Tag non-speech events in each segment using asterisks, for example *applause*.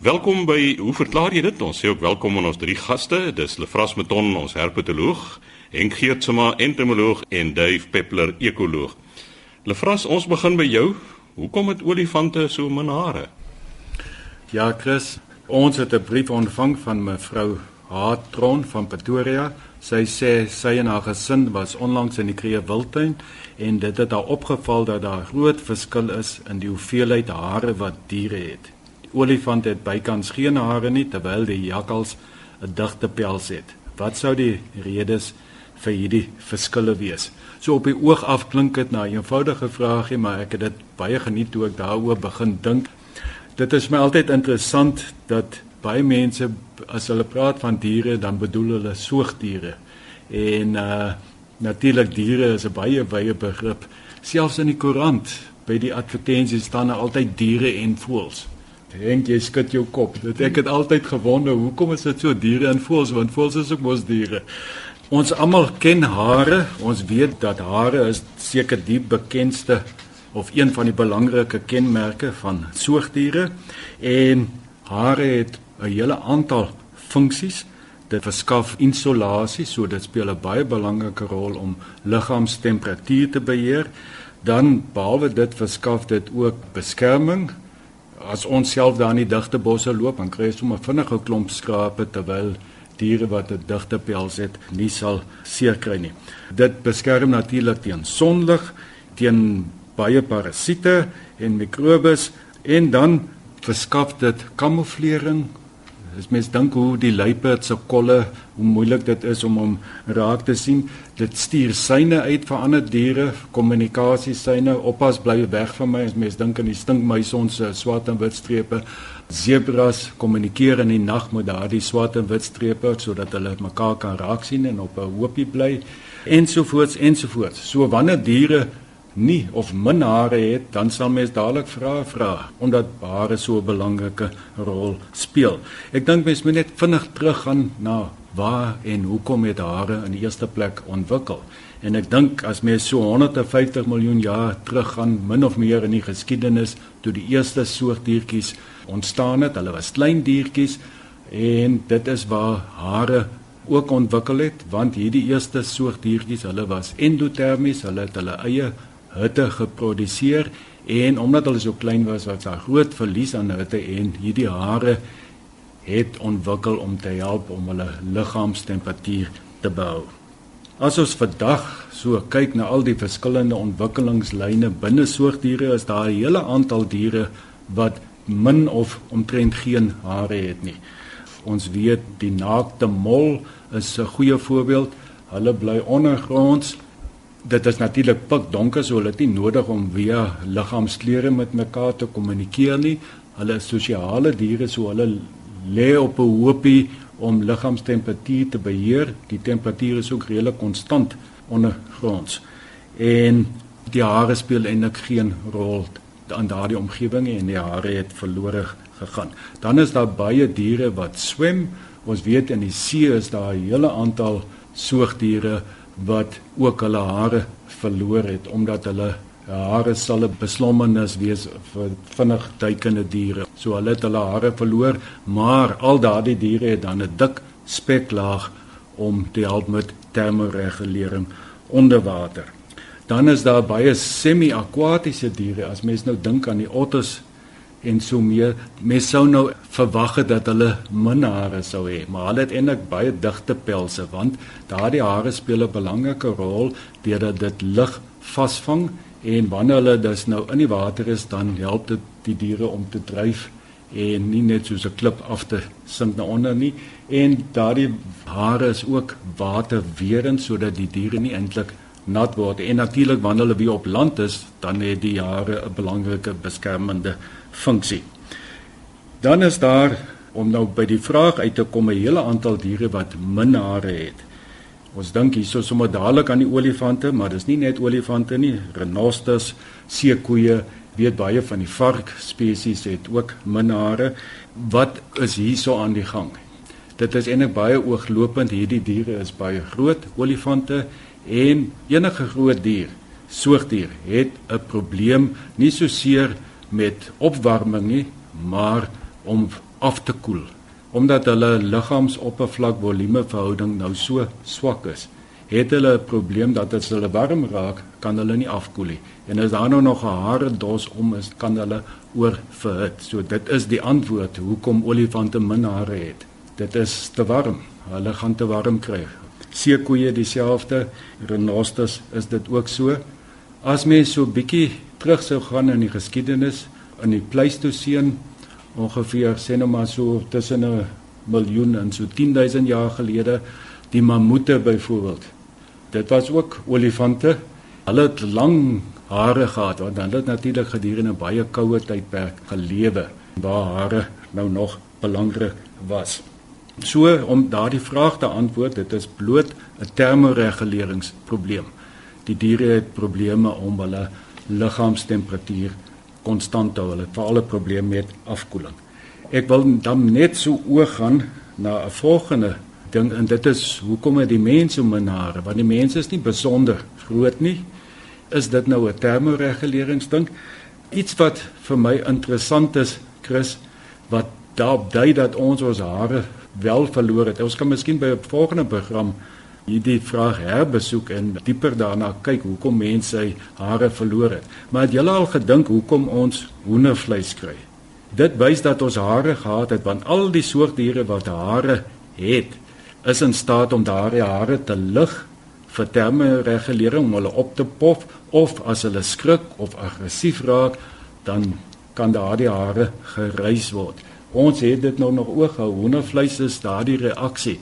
Welkom by Hoe verklaar jy dit? Ons sê ook welkom aan ons drie gaste. Dis Lefras Meton, ons herpetoloog, Henk Geertsma, entomoloog en Dave Peppler, ekoloog. Lefras, ons begin by jou. Hoekom het olifante so min hare? Ja, Chris, ons het 'n brief ontvang van mevrou Haatron van Pretoria. Sy sê sy en haar gesin was onlangs in die Kruger Wildtuin en dit het haar opgeval dat daar groot verskil is in die hoeveelheid hare wat diere het. Olifant het bykans geen hare nie terwyl die jakkals 'n digte pels het. Wat sou die redes vir hierdie verskille wees? So op die oog af klink dit na 'n eenvoudige vraagie, maar ek het dit baie geniet toe ek daaroor begin dink. Dit is my altyd interessant dat baie mense as hulle praat van diere, dan bedoel hulle soogdiere. En uh natuurlik diere is 'n baie wye begrip. Selfs in die koerant by die advertensies staan daar altyd diere en voëls. Dink jy skud jou kop. Dit ek het altyd gewonder hoekom is dit so diere en voëls want voëls is ook mos diere. Ons almal ken hare. Ons weet dat hare is seker die bekendste of een van die belangrike kenmerke van soogdiere en hare het 'n hele aantal funksies. Dit verskaf insolasie, so dit speel 'n baie belangrike rol om liggaamstemperatuur te beheer. Dan behalwe dit verskaf dit ook beskerming. As ons self daar in die digte bosse loop, dan kry ons sommer vinnige klomp skrape terwyl diere wat 'n digte pels het, nie sal seer kry nie. Dit beskerm natuurlik teen sonlig, teen baie parasiete en mikrobes en dan verskaf dit kamouflering. As mens dink hoe die luiperd se kolle, hoe moeilik dit is om hom raak te sien, dit stuur syne uit vir ander diere, kommunikasiesyne. Oppas bly weg van my as mens dink aan die stinkmuise ons swart en wit strepe. Zebras kommunikeer in die nag met daardie swart en wit strepe sodat hulle mekaar kan raak sien en op 'n hoopie bly ensovoorts ensovoorts. So wanneer diere nie of min hare het, dan sal mens dadelik vra vra omdat hare so 'n belangrike rol speel. Ek dink mens moet net vinnig teruggaan na waar en hoekom het hare in die eerste plek ontwikkel. En ek dink as mens so 150 miljoen jaar teruggaan, min of meer in die geskiedenis toe die eerste soogdiertjies ontstaan het, hulle was klein diertjies en dit is waar hare ook ontwikkel het want hierdie eerste soogdiertjies, hulle was endotermies, hulle het hulle eie hitte geproduseer en omdat hulle so klein was was daar groot verlies aan hitte en hierdie hare het ontwikkel om te help om hulle liggaamstemperatuur te behou. As ons vandag so kyk na al die verskillende ontwikkelingslyne binne soogdiere, is daar 'n hele aantal diere wat min of omtrent geen hare het nie. Ons weet die naakte mol is 'n goeie voorbeeld. Hulle bly ondergronds dit is natuurlik pikdonker so hulle het nie nodig om via liggaamsklere met mekaar te kommunikeer nie. Hulle is sosiale diere so hulle lê op 'n hoopie om liggaamstemperatuur te beheer. Die temperatuur is ook redelik konstant ondergronds. En die hare speel eintlik geen rol aan daardie omgewing en die hare het verlore gegaan. Dan is daar baie diere wat swem. Ons weet in die see is daar 'n hele aantal soogdiere wat ook hulle hare verloor het omdat hulle hare sal 'n beslommernis wees vir vinnig duikende diere. So hulle het hulle hare verloor, maar al daardie diere het dan 'n dik speklaag om te help met termoregulering onder water. Dan is daar baie semi-akwatiese diere. As mens nou dink aan die otters en so meer. Mens sou nou verwag het dat hulle min hare sou hê, maar hulle het eintlik baie digte pelse want daardie hare speel 'n belangrike rol deurdat dit lig vasvang en wanneer hulle dus nou in die water is, dan help dit die diere om te dryf en nie net soos 'n klip af te sink na onder nie en daardie hare is ook waterweerend sodat die diere nie eintlik nat word en natuurlik wanneer hulle weer op land is dan het die hare 'n belangrike beskermende funksie. Dan is daar om nou by die vraag uit te kom 'n hele aantal diere wat min hare het. Ons dink hierso sommer dadelik aan die olifante, maar dis nie net olifante nie, renosters, seekoeie, weet baie van die vark spesies het ook min hare. Wat is hierso aan die gang? Dit is eintlik baie ooglopend. Hierdie diere is baie groot, olifante en enige groot dier, soogdier het 'n probleem nie so seer met opwarming nie, maar om af te koel omdat hulle liggaamsoppervlak volume verhouding nou so swak is het hulle 'n probleem dat as hulle warm raak, kan hulle nie afkoel nie. En as daar nou nog 'n hare dos om is, kan hulle oorverhit. So dit is die antwoord hoekom olifante min hare het. Dit is te warm. Hulle gaan te warm kry. Seekoeie dieselfde, renosterus is dit ook so. As mens so bietjie terug sou gaan in die geskiedenis in die Pleistoseen ongeveer sê nou maar so tussen 'n miljoen en so 10000 jaar gelede die mammoete byvoorbeeld Dit was ook olifante. Hulle het lang hare gehad want hulle het natuurlik gedurende baie koue tydperk gelewe waar hare nou nog belangrik was. So om daardie vraag te antwoord, dit is bloot 'n termoreguleringsprobleem. Die diere het probleme om hulle liggaamstemperatuur konstant te hou. Hulle het veral 'n probleem met afkoeling. Ek wil dan net so oorgaan na 'n volgende ding en dit is hoekom het die mense minare want die mense is nie besonder groot nie is dit nou 'n termoreguleringsding iets wat vir my interessant is Chris wat daarop dui dat ons ons hare wel verloor het ons kan miskien by 'n volgende program hierdie vraag herbesoek en dieper daarna kyk hoekom mense sy hare verloor het maar het julle al gedink hoekom ons hoendervleis kry dit wys dat ons hare gehad het want al die soortdiere wat hare het is in staat om daardie hare te lig vir termoregulering om hulle op te pof of as hulle skrik of aggressief raak dan kan daardie hare gereis word. Ons het dit nou nog oog gehou. Hoendervleis is daardie reaksie.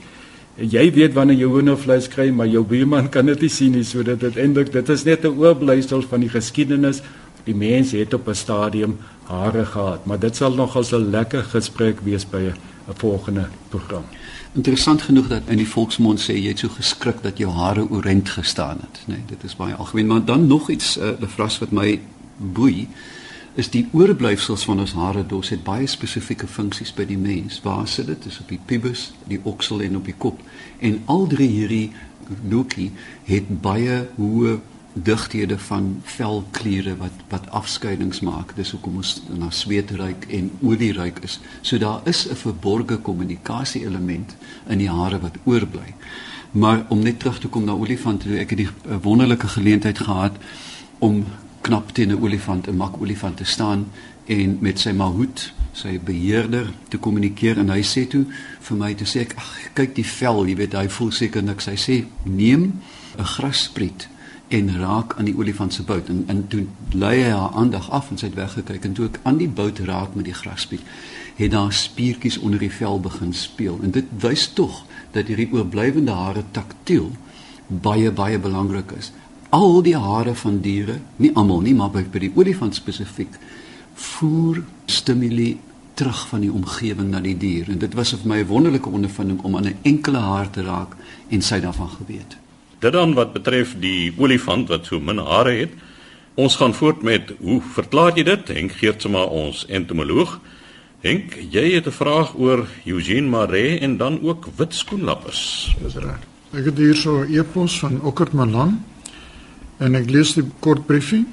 Jy weet wanneer jy hoendervleis kry, maar jou buurman kan dit nie sien nie, so dit eintlik dit is net 'n oorblysel van die geskiedenis. Die mense het op 'n stadium hare gehad, maar dit sal nog as 'n lekker gesprek wees by 'n volgende program. Interessant genoeg dat in die volksmond sê jy het so geskrik dat jou hare oorent gestaan het, nê. Nee, dit is baie algemeen, maar dan nog iets uh, 'n vras wat my boei is die oorblyfsels van ons hare dos het baie spesifieke funksies by die mens. Waar sit dit? Dis op die pubis, die oksel en op die kop. En al drie hierdie loopie het baie hoë digthede van velkliere wat wat afskeidings maak. Dis hoekom ons na sweet ruik en olie ruik is. So daar is 'n verborgde kommunikasie element in die hare wat oorbly. Maar om net terug te kom na olifante, toe ek het die wonderlike geleentheid gehad om knap teen 'n olifant, 'n mak olifant te staan en met sy mahout, sy beheerder te kommunikeer en hy sê toe vir my te sê ek ag kyk die vel, jy weet hy voel seker niks. Hy sê neem 'n grasspriet en raak aan die olifant se bout. En en toe lei hy haar aandag af en sy het weggekyk en toe ek aan die bout raak met die graspiet het daar spiertjies onder die vel begin speel. En dit wys tog dat hierdie oorblywende hare taktiel baie baie belangrik is al die hare van diere nie almal nie maar by, by die olifant spesifiek voer stimule terug van die omgewing na die dier en dit was vir my 'n wonderlike ondervinding om aan 'n enkele haar te raak en sy daarvan geweet Dit dan wat betref die olifant wat so min hare het. Ons gaan voort met hoe verklaar jy dit? Henk Geertsma ons entomoloog. Henk, jy het 'n vraag oor Eugene Maree en dan ook wit skoenlappers. Dis reg. Ek het hier so 'n e-pos van Okkert Malan en ek lees die kort briefie.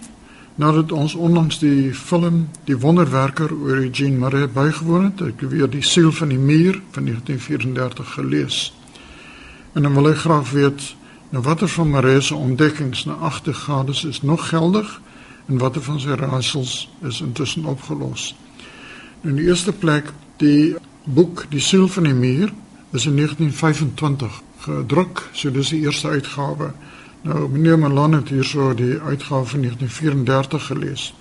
Nadat ons onlangs die film Die Wonderwerker oor Eugene Maree bygewoon het, ek het weer die siel van die muur van 1934 gelees. En dan wil ek graag weet Nou watter van Marie se ontdekkings na agtergades is nog geldig en watter van sy raadsels is intussen opgelos. Nou in die eerste plek die boek Die siel van die muur is in 1925 gedruk, so dis die eerste uitgawe. Nou meneer Malan het hierso die uitgawe van 1934 gelees.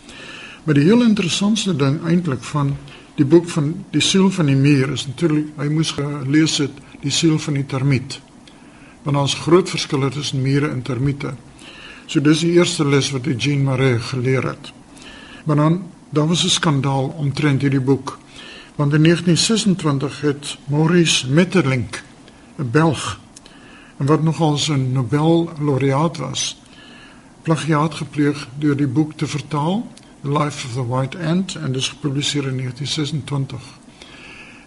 Maar die heel interessantste ding eintlik van die boek van Die siel van die muur is natuurlik hy moes gelees het Die siel van die termiet want ons groot verskille tussen mure en termiete. So dis die eerste les wat Jean Marais geleer het. Maar dan daar was 'n skandaal omtrent hierdie boek. Want in 1926 het Maurice Metterlink, 'n Belg, en wat nogal 'n Nobel laureaat was, plagiaat gepleeg deur die boek te vertaal, The Life of the White Ant, en dis gepubliseer in 1926.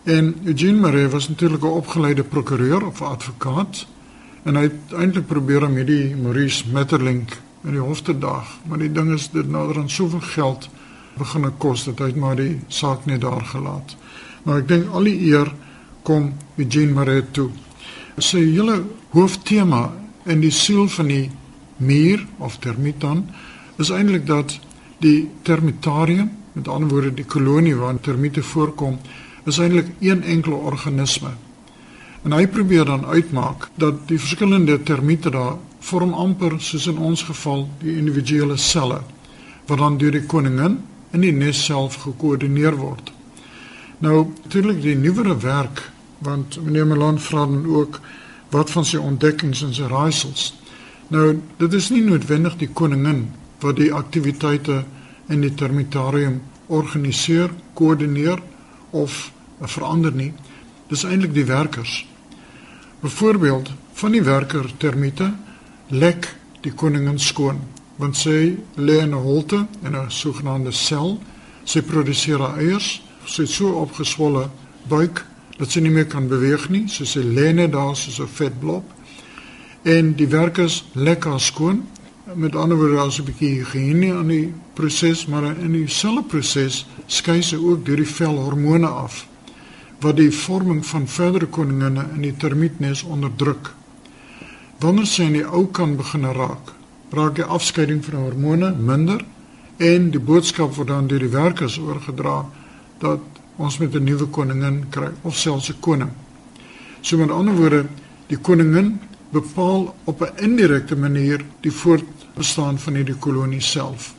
En Eugene Marais was natuurlik 'n opgeleide prokureur of advokaat En hy het eintlik probeer om hierdie Maurice Metterlink in die hof te daag, maar die ding is dit nader aan soveel geld begin kos dat hy maar die saak net daar gelaat. Maar ek dink al die eer kom Eugene Marais toe. Sy hele hooftema in die siel van die muur of termitan is eintlik dat die termitarium, met ander woorde die kolonie waar termiete voorkom, is eintlik een enkele organisme. En hy probeer dan uitmaak dat die verskillende termiete daar vorm amper soos in ons geval die individuele selle wat dan deur die koningin in die nes self gekoördineer word. Nou natuurlik die nuwere werk want meneer Melan vra dan ook wat van sy ontdekkings en sy raaisels. Nou dit is nie noodwendig die koningin wat die aktiwiteite in die termitarium organiseer, koördineer of verander nie. Dis eintlik die werkers. Byvoorbeeld van die werker termiete lek die koningin skoon want sy lê in 'n holte in 'n sogenaamde sel. Sy produseer eiers. Sy het so opgeswolle buik dat sy nie meer kan beweeg nie. So sy lê net daar soos 'n vet blob. En die werkers lek haar skoon. Met ander woorde, daar's 'n bietjie higiëne aan die proses, maar in dieselfde proses skei sy ook deur die vel hormone af wat die vorming van verdere koninginne in die termietnes onderdruk. Wanneer sy in die ou kan begin raak, raak die afskeiding van hormone minder en die boodskap word dan deur die werkers oorgedra dat ons met 'n nuwe koningin kry of selfs 'n koning. So met ander woorde, die koningin bepaal op 'n indirekte manier die voortbestaan van hierdie kolonie self.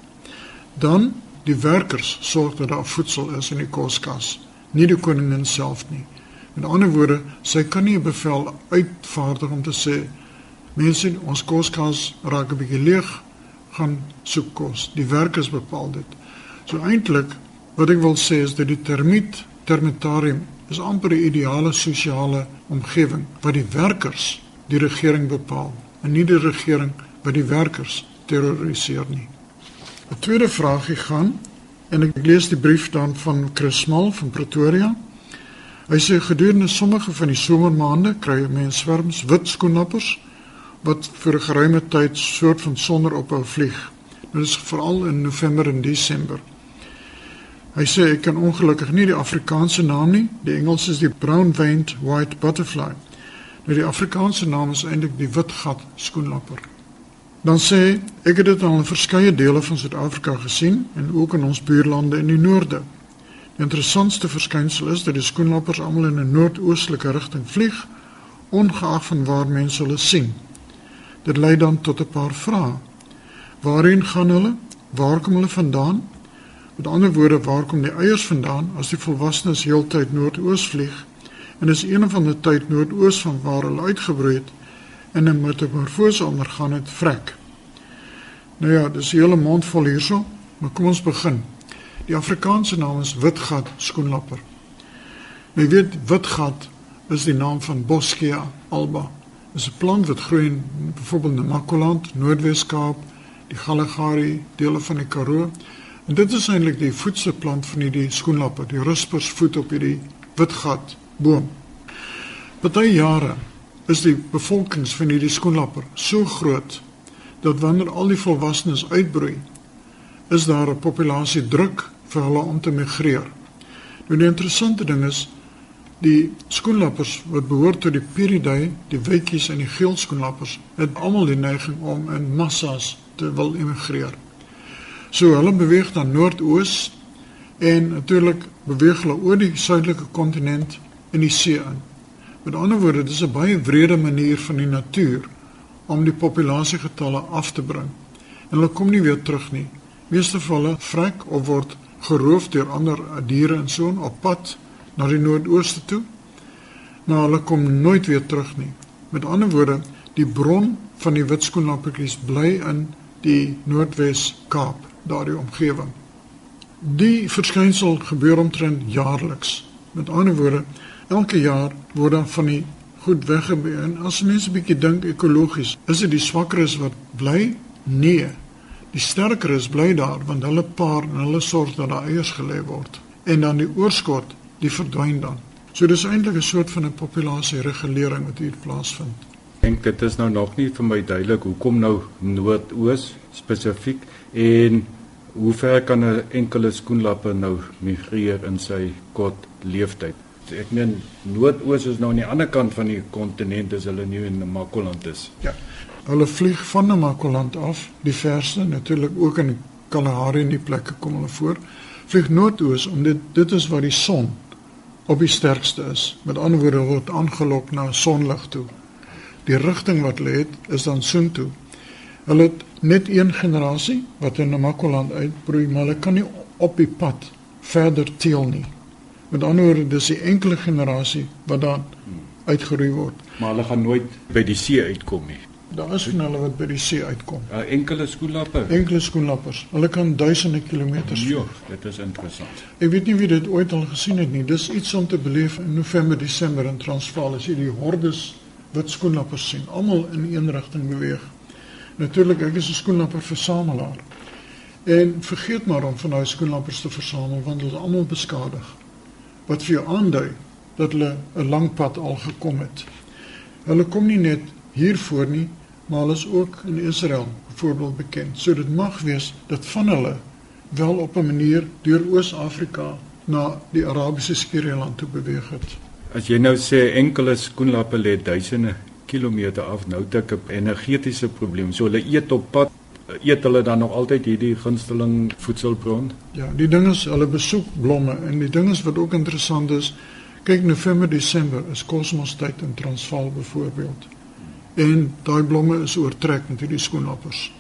Dan die werkers sorg dat daar voedsel is in die koskas, nie die koningin self nie. Met ander woorde, sy kan nie 'n bevel uitvaardig om te sê Mense, ons koskas raak 'n bietjie leeg, gaan soek kos. Die werkers bepaal dit. So eintlik wat ek wil sê is dat die termiet termitarium is amper 'n ideale sosiale omgewing waar die werkers die regering bepaal en nie die regering wat die werkers terroriseer nie. 'n Tweede vraagie gaan en ek lees die brief dan van Chris Small van Pretoria. Hy sê gedurende sommige van die somermaande kry mense swerms wit skoenlappers wat vir 'n geruime tyd soort van sonder ophou vlieg. Dit is veral in November en Desember. Hy sê ek kan ongelukkig nie die Afrikaanse naam nie. Die Engels is die brown-veined white butterfly. Nou die Afrikaanse naam is eintlik die witgat skoenlapper. Dan sê ek het dit al in verskeie dele van Suid-Afrika gesien en ook in ons buurlande in die noorde. Die interessantste verskynsel is dat die skoenlappers almal in 'n noordoostelike rigting vlieg ongeag van waar mense hulle sien. Dit lei dan tot 'n paar vrae. Waarheen gaan hulle? Waar kom hulle vandaan? Met ander woorde, waar kom die eiers vandaan as die volwassenes heeltyd noordoos vlieg en is een van die tyd noordoos van waar hulle uitgebroei het en 'n metamorfose ondergaan het vrek? Nou ja, dis 'n hele mond vol hierso, maar kom ons begin. Die Afrikaanse naam is witgat skoenlapper. Nou jy weet witgat is die naam van Boschia alba is 'n plant wat groei in byvoorbeeld Namakoland, Noordwes-Kaap, die Galagari, dele van die Karoo. En dit is eintlik die voedselplant van hierdie skoenlapper, die ruspers voet op hierdie witgat boom. Party jare is die bevolkings van hierdie skoenlapper so groot dat wanneer al die volwassenes uitbroei, is daar 'n populasie druk vir hulle om te migreer. Nou die interessante ding is Die skoenlappers wat behoort tot die Piridae, die wytjies en die geel skoenlappers, het almal die neiging om in massas te wil emigreer. So hulle beweeg dan noordoos en natuurlik beweeg hulle oor die suidelike kontinent in die see in. Met ander woorde, dit is 'n baie wrede manier van die natuur om die populasiegetalle af te bring. En hulle kom nie weer terug nie. Meeste van hulle vrek of word geroof deur ander diere en so op pad na die noordooste toe. Maar hulle kom nooit weer terug nie. Met ander woorde, die bron van die witskoenlappetjies bly in die Noordwes Kaap, daardie omgewing. Die verskynsel gebeur omtrent jaarliks. Met ander woorde, elke jaar word dan van die goed weggebeur. En as mense bietjie dink ekologies, is dit die swakkeres wat bly? Nee. Die sterkeres bly daar want hulle paar en hulle sorg dat daar eiers gelê word. En dan die oorskot die verdwyn dan. So dis eintlik 'n soort van 'n populasie regulering wat hier plaasvind. Ek dink dit is nou nog nie vir my duidelik hoekom nou noordoos spesifiek en Hoe ver kan 'n enkele skoenlapper nou migreer in sy kort leeftyd? Ek meen Noord-Oos is nou aan die ander kant van die kontinent as hulle nie in Namakoland is. Ja. Hulle vlieg van Namakoland af, die verste natuurlik ook in Kalahari en die plekke kom hulle voor. Vlieg noordoos omdat dit is waar die son op die sterkste is. Met ander woorde word aangelok na sonlig toe. Die rigting wat hulle het is dan soontoe. Hulle het net een generasie wat in Namakoland uitbroei, maar hulle kan nie op die pad verder teel nie. Met ander woorde, dis die enkele generasie wat dan uitgeroei word. Maar hulle gaan nooit by die see uitkom nie. Daar is van hulle wat by die see uitkom. 'n Enkele skoenlapper. Enkele skoenlappers. Hulle kan duisende kilometers Ja, vlieg. dit is interessant. Ek weet nie wie dit ooit al gesien het nie. Dis iets om te beleef in November, Desember in Transvaal as jy die hordes wit skoenlappers sien, almal in een rigting beweeg. Natuurlik, ek is 'n skoenlapper versamelaar. En vergeet maar om van daai skoenlappers te versamel want hulle is almal beskadig. Wat vir jou aandui dat hulle 'n lang pad al gekom het. Hulle kom nie net hier voor nie, maar hulle is ook in Israel byvoorbeeld bekend. So dit mag wees dat van hulle wel op 'n manier deur Oos-Afrika na die Arabiese skiereiland toe beweeg het. As jy nou sê enkele skoenlapper lê duisende kilometer af, nou het ek 'n energetiese probleem. So hulle eet op pad, eet hulle dan nog altyd hierdie gunsteling voedselbron? Ja, die ding is hulle besoek blomme en die ding is wat ook interessant is, kyk November, Desember is kosmostyd in Transvaal byvoorbeeld. En daai blomme is oortrek met hierdie skoenlappers.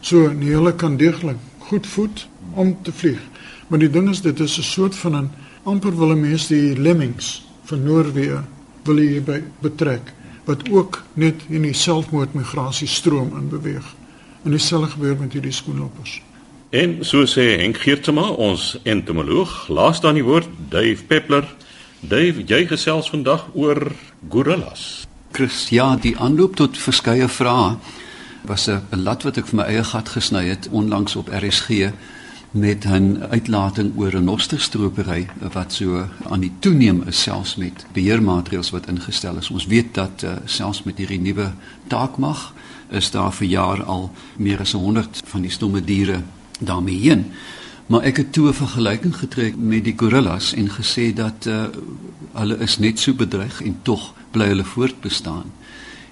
So nee, hulle kan deeglik goed voed om te vlieg. Maar die ding is dit is 'n soort van 'n amper wil 'n mens die lemmings van Noorwe wil jy hierby betrek wat ook net in die selfmoordmigrasie stroom in beweeg. En dieselfde gebeur met hierdie skoenlappers. En so sê Henk Geertsma, ons entomoloog, laaste aan die woord Dave Peppler. Dave, jy gesels vandag oor gorillas. Chris, ja, die aanloop tot verskeie vrae was 'n 'n lat wat ek vir my eie gat gesny het onlangs op RSG met 'n uitlating oor 'n nosterstropery wat so aan die toeneem is selfs met beheermaatreëls wat ingestel is. Ons weet dat uh, selfs met hierdie nuwe taakmag is daar vir jaar al meer as 100 van die stomme diere daarmee heen. Maar ek het toe 'n vergelyking getrek met die gorillas en gesê dat uh, hulle is net so bedreig en tog bly hulle voortbestaan.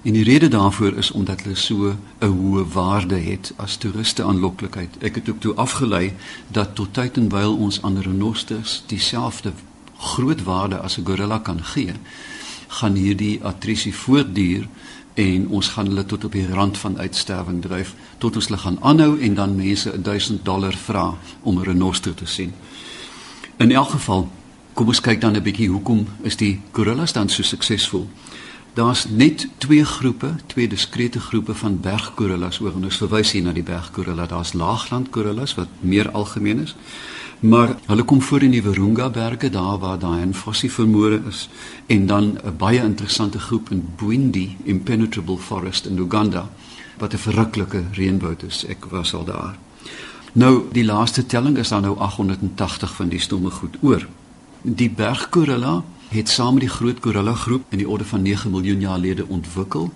En die rede daarvoor is omdat hulle so 'n hoë waarde het as toeriste aanloklikheid. Ek het ook toe afgelei dat tot tyd en wyl ons aan renosters dieselfde groot waarde as 'n gorilla kan gee, gaan hierdie attrisie voortduur en ons gaan hulle tot op die rand van uitsterwing dryf tot ons hulle gaan aanhou en dan mense 1000 dollar vra om 'n renoster te sien. In elk geval, kom ons kyk dan 'n bietjie hoekom is die gorillas dan so suksesvol? Daar's net twee groepe, twee diskrete groepe van berggorillas oor en ons verwys hier na die berggorilla. Daar's laagland gorillas wat meer algemeen is. Maar hulle kom voor in die Virunga berge daar waar daai fossie vermoere is en dan 'n baie interessante groep in Bwindi Impenetrable Forest in Uganda wat 'n verruklike reënwoud is. Ek was al daar. Nou die laaste telling is daar nou 880 van die stomme goed oor. Die berggorilla het saam met die groot gorilla groep in die orde van 9 miljoen jaar gelede ontwikkel.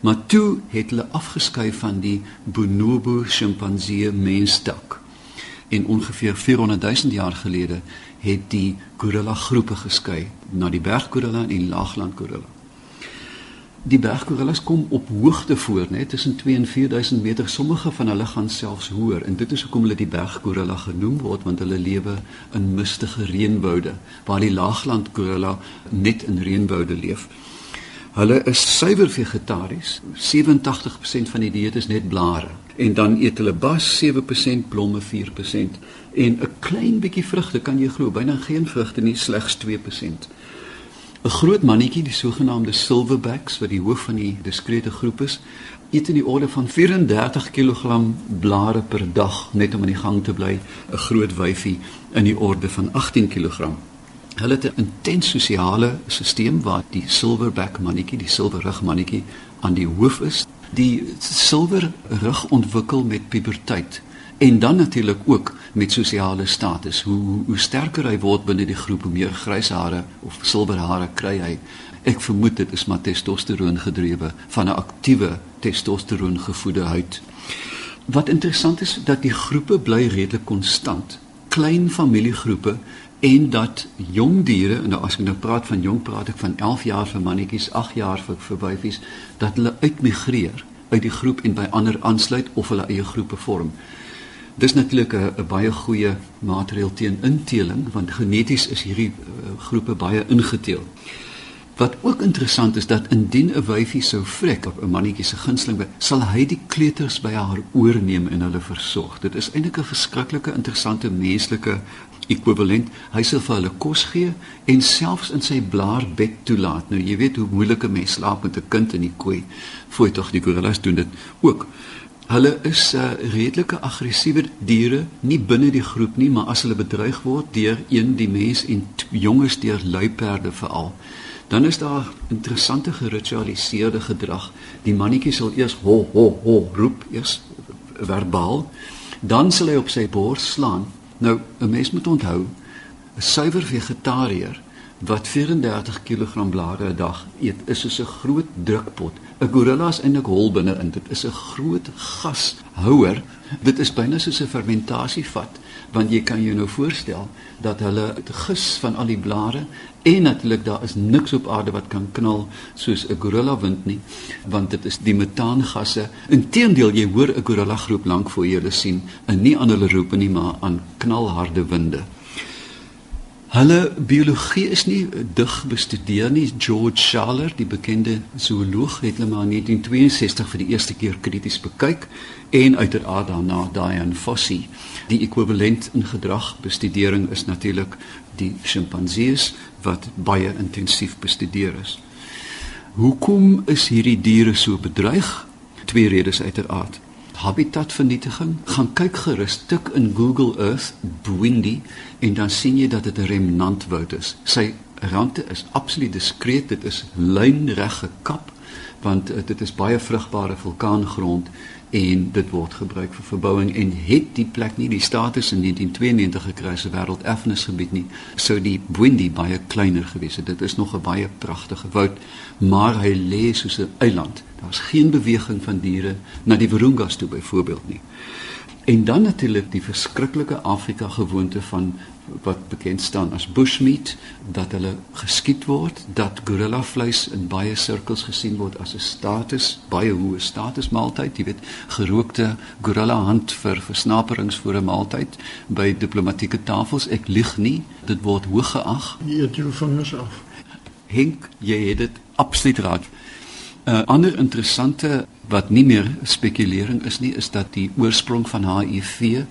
Maar toe het hulle afgeskei van die bonobo sjimpansee menstak. En ongeveer 400 000 jaar gelede het die gorilla groepe geskei na die berggorilla en die laagland gorilla. Die berggorillas kom op hoogte voor, net tussen 2 en 4000 meter. Sommige van hulle gaan selfs hoër en dit is hoekom hulle die berggorilla genoem word want hulle lewe in mistige reënwoude waar die laagland gorilla net in reënwoude leef. Hulle is suiwer vegetaries. 87% van die dieet is net blare en dan eet hulle bas 7%, blomme 4% en 'n klein bietjie vrugte, kan jy glo, byna geen vrugte nie, slegs 2%. 'n Groot mannetjie, die sogenaamde silverbacks wat die hoof van die diskrete groep is, eet in die orde van 34 kg blare per dag net om aan die gang te bly. 'n Groot wyfie in die orde van 18 kg. Hulle het 'n intens sosiale stelsel waar die silverback mannetjie, die silwerrug mannetjie aan die hoof is. Die silwerrug ontwikkel met puberteit en dan natuurlik ook met sosiale status. Hoe hoe, hoe sterker hy word binne die groep, hoe meer grys hare of silwerhare kry hy. Ek vermoed dit is maar testosteroon gedrewe van 'n aktiewe testosteroon gevoede huid. Wat interessant is dat die groepe bly redelik konstant. Klein familiegroepe en dat jong diere en nou as ek nou praat van jong praat ek van 11 jaar vir mannetjies, 8 jaar vir vir wyfies dat hulle uitmigreer uit die groep en by ander aansluit of hulle eie groepe vorm. Dis natuurlik 'n baie goeie maatreël teen inteling want geneties is hierdie uh, groepe baie ingeteel. Wat ook interessant is dat indien 'n wyfie sou vrek op 'n mannetjie se gunsteling, sal hy die kleuters by haar oorneem en hulle versorg. Dit is eintlik 'n verskriklike interessante menslike ekwivalent. Hy sal vir hulle kos gee en selfs in sy blaarbed toelaat. Nou jy weet hoe moeilik 'n mens slaap met 'n kind in die kooi. Fooi tog die gorillas doen dit ook. Hulle is uh, redelike aggressiewe diere, nie binne die groep nie, maar as hulle bedreig word deur een die mens en jonges deur luiperde veral. Dan is daar interessante geritualiseerde gedrag. Die mannetjie sal eers ho ho ho roep, eers verbaal, dan sal hy op sy bors slaan. Nou, 'n mens moet onthou, 'n suiwer vegetariër wat 34 kg blare 'n dag eet, is soos 'n groot drukpot. 'n Gorilla is eintlik hol binne in. Dit is 'n groot gashouer. Dit is byna soos 'n fermentasievat, want jy kan jou nou voorstel dat hulle gis van al die blare en natuurlik daar is niks op aarde wat kan knal soos 'n gorilla wind nie, want dit is die metaangasse. Inteendeel, jy hoor 'n gorilla groep lank voor jy hulle sien, en nie aan hulle roep nie, maar aan knalharde winde. Hulle biologie is nie dig bestudeer nie. George Schaller, die bekende zooloog, het hulle maar in 1962 vir die eerste keer krities bekyk en uiteraard daarna Diane Fossey. Die ekwivalent in gedragbestudering is natuurlik die sjimpansees wat baie intensief bestudeer is. Hoekom is hierdie diere so bedreig? Twee redes uiteraard habitatvernietiging, gaan kyk gerus tik in Google Earth Bwindi en dan sien jy dat dit 'n remnantwoud is. Sy rande is absoluut diskreet, dit is lynreg gekap want uh, dit is baie vrugbare vulkaangrond en dit word gebruik vir verbouing en het die plek nie die status in 1992 gekry as 'n wêrelderfenisgebied nie sou die Bwindi baie kleiner gewees het. Dit is nog 'n baie pragtige woud maar hy lê soos 'n eiland. Daar's geen beweging van diere na die Virungas toe byvoorbeeld nie en dan natuurlik die verskriklike Afrika gewoonte van wat bekend staan as bushmeat dat hulle geskiet word dat gorilla vleis in baie sirkels gesien word as 'n status baie hoë status maaltyd jy weet gerookte gorilla hand vir versnaperings voor 'n maaltyd by diplomatieke tafels. Ek lieg nie dit word hoog geag jy eet jou vingers af. Henk jy het dit absoluut raak. 'n uh, ander interessante wat nie meer spekulering is nie is dat die oorsprong van HIV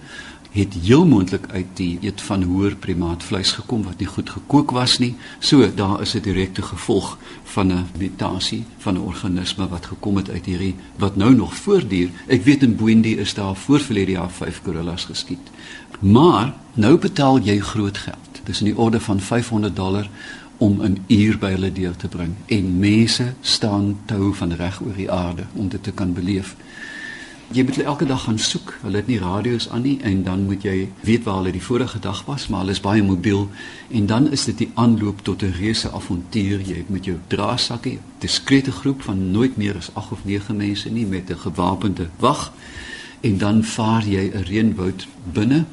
het heel moontlik uit die eet van hoër primaatvleis gekom wat nie goed gekook was nie. So daar is 'n direkte gevolg van 'n mutasie van 'n organisme wat gekom het uit hierdie wat nou nog voortduur. Ek weet in Boendi is daar voor verlede jaar 5 gorillas geskiet. Maar nou betaal jy groot geld. Dis in die orde van 500 dollar om 'n uur by hulle deur te bring en mense staan tou van reg oor die aarde om dit te kan beleef. Jy moet elke dag gaan soek. Hulle het nie radio's aan nie en dan moet jy weet waar hulle die vorige dag was, maar hulle is baie mobiel en dan is dit die aanloop tot 'n reuse avontuur. Jy moet jou draasakkie, diskrete groep van nooit meer as 8 of 9 mense nie met 'n gewapende wag en dan vaar jy 'n reënwoud binne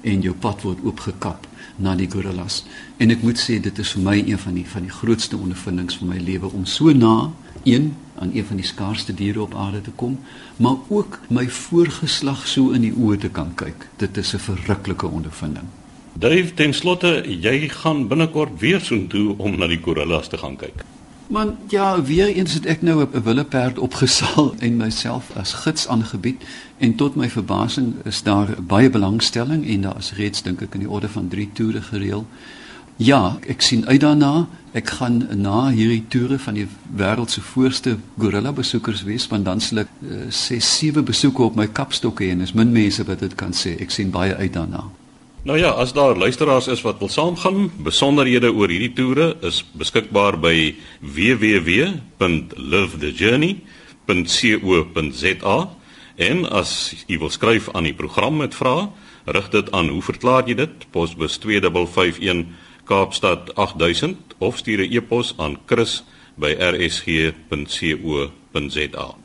en jou pad word oopgekap na die gorillas. En ek moet sê dit is vir my een van die van die grootste ondervindings van my lewe om so na een aan een van die skaarsste diere op aarde te kom, maar ook my voorgeslag so in die oë te kan kyk. Dit is 'n verruklike ondervinding. Dave, ten slotte, jy gaan binnekort weer soontoe om na die gorillas te gaan kyk. Man, ja, weer eens het ek nou 'n willeperd opgesaal *laughs* en myself as gids aangebied en tot my verbasing is daar baie belangstelling en daar is reeds dink ek in die orde van 3 toere gereël. Ja, ek sien uit daarna. Ek gaan na hierdie toere van die wêreld se voorste gorilla besoekers wees want dan sal ek 6 uh, 7 besoeke op my kapstok hê en is min mense wat dit kan sê. Ek sien baie uit daarna. Nou ja, as daar luisteraars is wat wil saamgaan, besonderhede oor hierdie toere is beskikbaar by www.livethejourney.co.za en as jy wil skryf aan die program met vrae, rig dit aan hoe verklaar jy dit? Posbus 2551 Kaapstad 8000 of stuur 'n e-pos aan chris@rsg.co.za.